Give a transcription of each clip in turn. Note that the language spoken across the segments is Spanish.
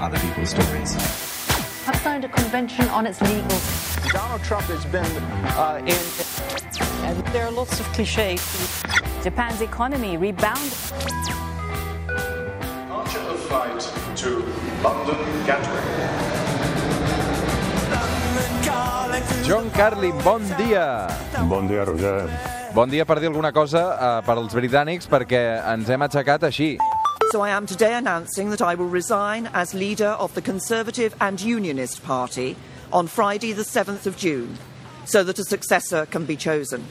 other people's stories. have signed a convention on its legal. Donald Trump has been uh, in. And there are lots of cliches. Japan's economy rebounded. Departure of flight to London Gatwick. John Carlin, bon dia. Bon dia, Roger. Bon dia per dir alguna cosa uh, per als britànics perquè ens hem aixecat així. So I am today announcing that I will resign as leader of the Conservative and Unionist Party on Friday, the 7th of June, so that a successor can be chosen.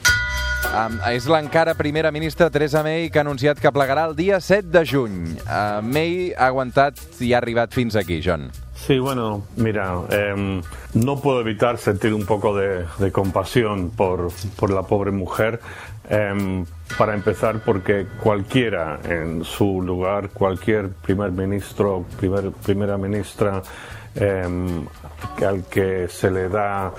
Um, és l'encara primera ministra Theresa May que ha anunciat que plegarà el dia 7 de juny. Uh, May ha aguantat i ha arribat fins aquí, John. Sí, bueno, mira, eh, no puedo evitar sentir un poco de, compasión por, por, la pobre mujer. Eh, para empezar, porque cualquiera en su lugar, cualquier primer ministro, primer, primera ministra, eh, al que se le da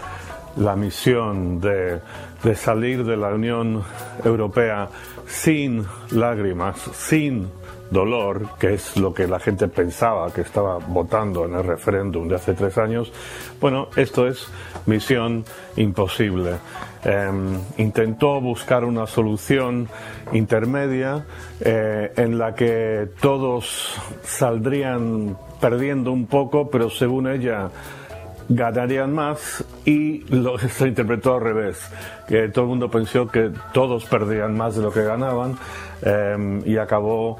la misión de, de salir de la Unión Europea sin lágrimas, sin dolor, que es lo que la gente pensaba que estaba votando en el referéndum de hace tres años, bueno, esto es misión imposible. Eh, intentó buscar una solución intermedia eh, en la que todos saldrían perdiendo un poco, pero según ella ganarían más y lo se interpretó al revés, que todo el mundo pensó que todos perdían más de lo que ganaban eh, y acabó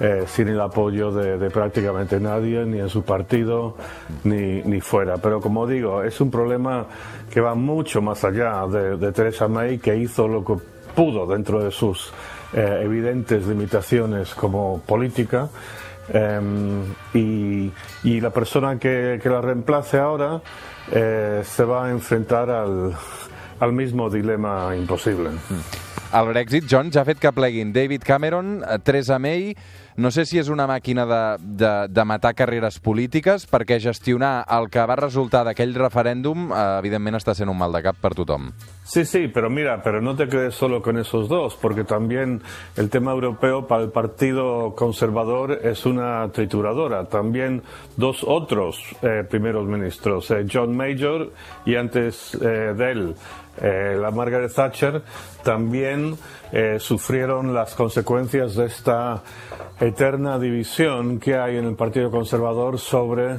eh, sin el apoyo de, prácticamente nadie, ni en su partido, ni, ni, fuera. Pero como digo, es un problema que va mucho más allá de, de Theresa May, que hizo lo que pudo dentro de sus eh, evidentes limitaciones como política. Um, y, y, la persona que, que la reemplace ahora eh, se va a enfrentar al, al mismo dilema imposible. El Brexit, John, ja ha fet que pleguin David Cameron, Theresa May... No sé si és una màquina de, de, matar carreres polítiques, perquè gestionar el que va resultar d'aquell referèndum, eh, evidentment està sent un mal de cap per tothom. Sí, sí, pero mira, pero no te quedes solo con esos dos, porque también el tema europeo para el Partido Conservador es una trituradora. También dos otros eh, primeros ministros, eh, John Major y antes eh, de él, la Margaret Thatcher, también sufrieron las consecuencias de esta eterna división que hay en el Partido Conservador sobre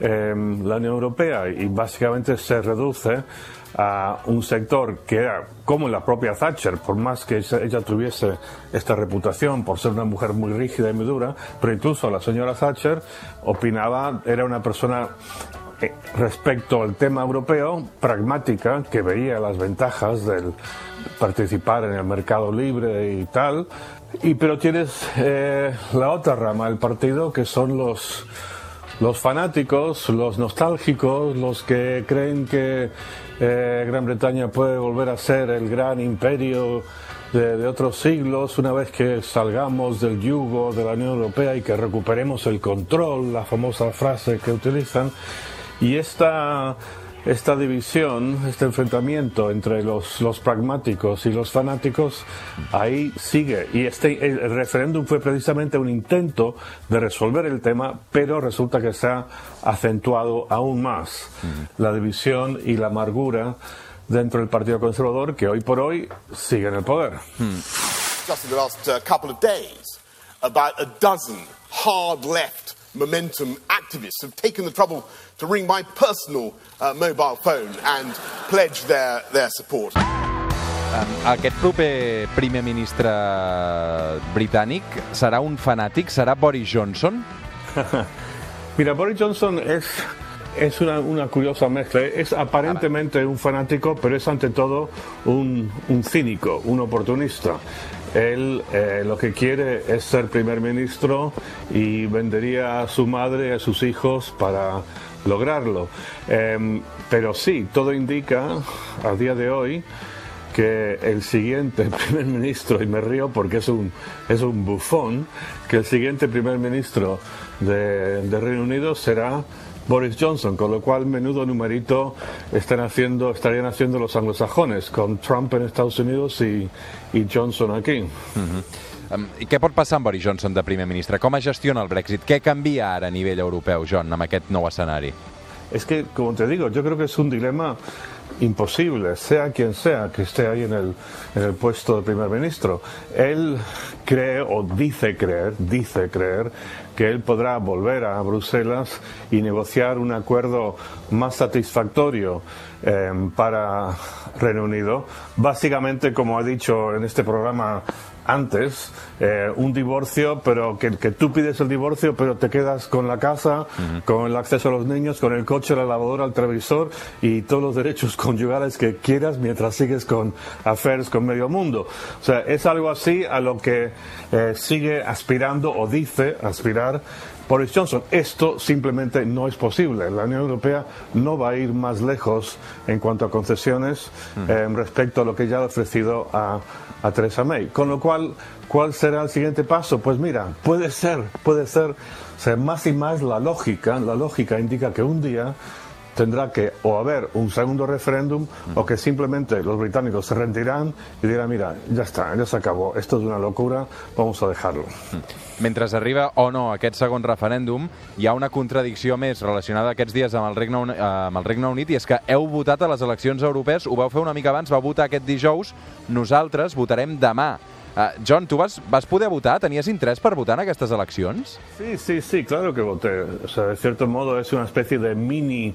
eh, la Unión Europea. Y básicamente se reduce a un sector que era como la propia Thatcher, por más que ella tuviese esta reputación por ser una mujer muy rígida y muy dura, pero incluso la señora Thatcher opinaba, era una persona eh, respecto al tema europeo, pragmática, que veía las ventajas del participar en el mercado libre y tal, y pero tienes eh, la otra rama del partido que son los los fanáticos, los nostálgicos, los que creen que eh, Gran Bretaña puede volver a ser el gran imperio de, de, otros siglos una vez que salgamos del yugo de la Unión Europea y que recuperemos el control, la famosa frase que utilizan. Y esta esta división, este enfrentamiento entre los, los, pragmáticos y los fanáticos, ahí sigue. Y este, el, referéndum fue precisamente un intento de resolver el tema, pero resulta que se ha acentuado aún más la división y la amargura dentro del Partido Conservador, que hoy por hoy sigue en el poder. Mm. Just in the uh, activists have taken the trouble to ring my personal uh, mobile phone and pledge their, their support. Aquest proper primer ministre britànic serà un fanàtic? Serà Boris Johnson? Mira, Boris Johnson es, es una, una, curiosa mezcla. Es aparentemente un fanático, pero es ante todo un, un cínico, un oportunista. Él eh, lo que quiere es ser primer ministro y vendería a su madre y a sus hijos para lograrlo. Eh, pero sí, todo indica a día de hoy que el siguiente primer ministro, y me río porque es un, es un bufón, que el siguiente primer ministro de, de Reino Unido será Boris Johnson, con lo cual menudo numerito están haciendo, estarían haciendo los anglosajones, con Trump en Estados Unidos y, y Johnson aquí. Uh -huh. Um, I què pot passar amb Boris Johnson de primer ministre? Com es gestiona el Brexit? Què canvia ara a nivell europeu, John, amb aquest nou escenari? Es que, como te digo, yo creo que es un dilema imposible, sea quien sea que esté ahí en el, en el puesto de primer ministro. Él cree o dice creer, dice creer que él podrá volver a Bruselas y negociar un acuerdo más satisfactorio eh, para Reino Unido. Básicamente, como ha dicho en este programa antes, eh, un divorcio, pero que, que, tú pides el divorcio, pero te quedas con la casa, uh -huh. con el acceso a los niños, con el coche, la lavadora, el televisor y todos los derechos conyugales que quieras mientras sigues con affairs con medio mundo. O sea, es algo así a lo que eh, sigue aspirando o dice aspirar Boris Johnson. Esto simplemente no es posible. La Unión Europea no va a ir más lejos en cuanto a concesiones eh, respecto a lo que ya ha ofrecido a, a Theresa May. Con lo cual, ¿cuál será el siguiente paso? Pues mira, puede ser, puede ser, o sea, más y más la lógica, la lógica indica que un día tendrá que o haber un segundo referéndum o que simplemente los británicos se rendirán y dirán, mira, ya está, ya se acabó, esto es una locura, vamos a dejarlo. Mentre arriba o no aquest segon referèndum, hi ha una contradicció més relacionada aquests dies amb el, Regne, Uni- eh, amb el Regne Unit i és que heu votat a les eleccions europees, ho vau fer una mica abans, vau votar aquest dijous, nosaltres votarem demà. Uh, John, tu vas, vas poder votar? Tenies interès per votar en aquestes eleccions? Sí, sí, sí, claro que voté. O sea, de cierto modo es una especie de mini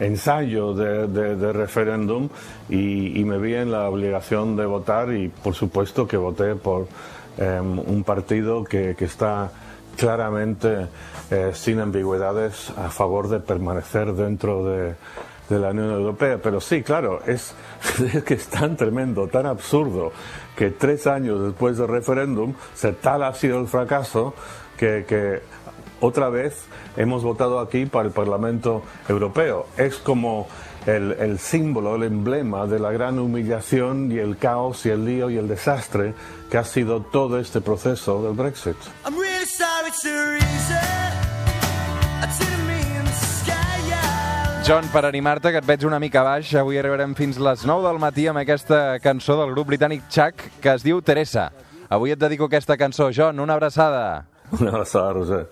ensayo de, de- de referéndum y, y me vi en la obligación de votar y por supuesto que voté por eh, un partido que, que está claramente eh, sin ambigüedades a favor de permanecer dentro de, de la Unión Europea. Pero sí, claro, es, es que es tan tremendo, tan absurdo, que tres años después del referéndum, se tal ha sido el fracaso que, que otra vez hemos votado aquí para el Parlamento Europeo. Es como el, el símbolo, el emblema de la gran humillación y el caos y el lío y el desastre que ha sido todo este proceso del Brexit. I'm really sorry, Teresa. John, per animar-te, que et veig una mica baix, avui arribarem fins les 9 del matí amb aquesta cançó del grup britànic Chuck que es diu Teresa. Avui et dedico aquesta cançó. John, una abraçada. Una abraçada, Roser.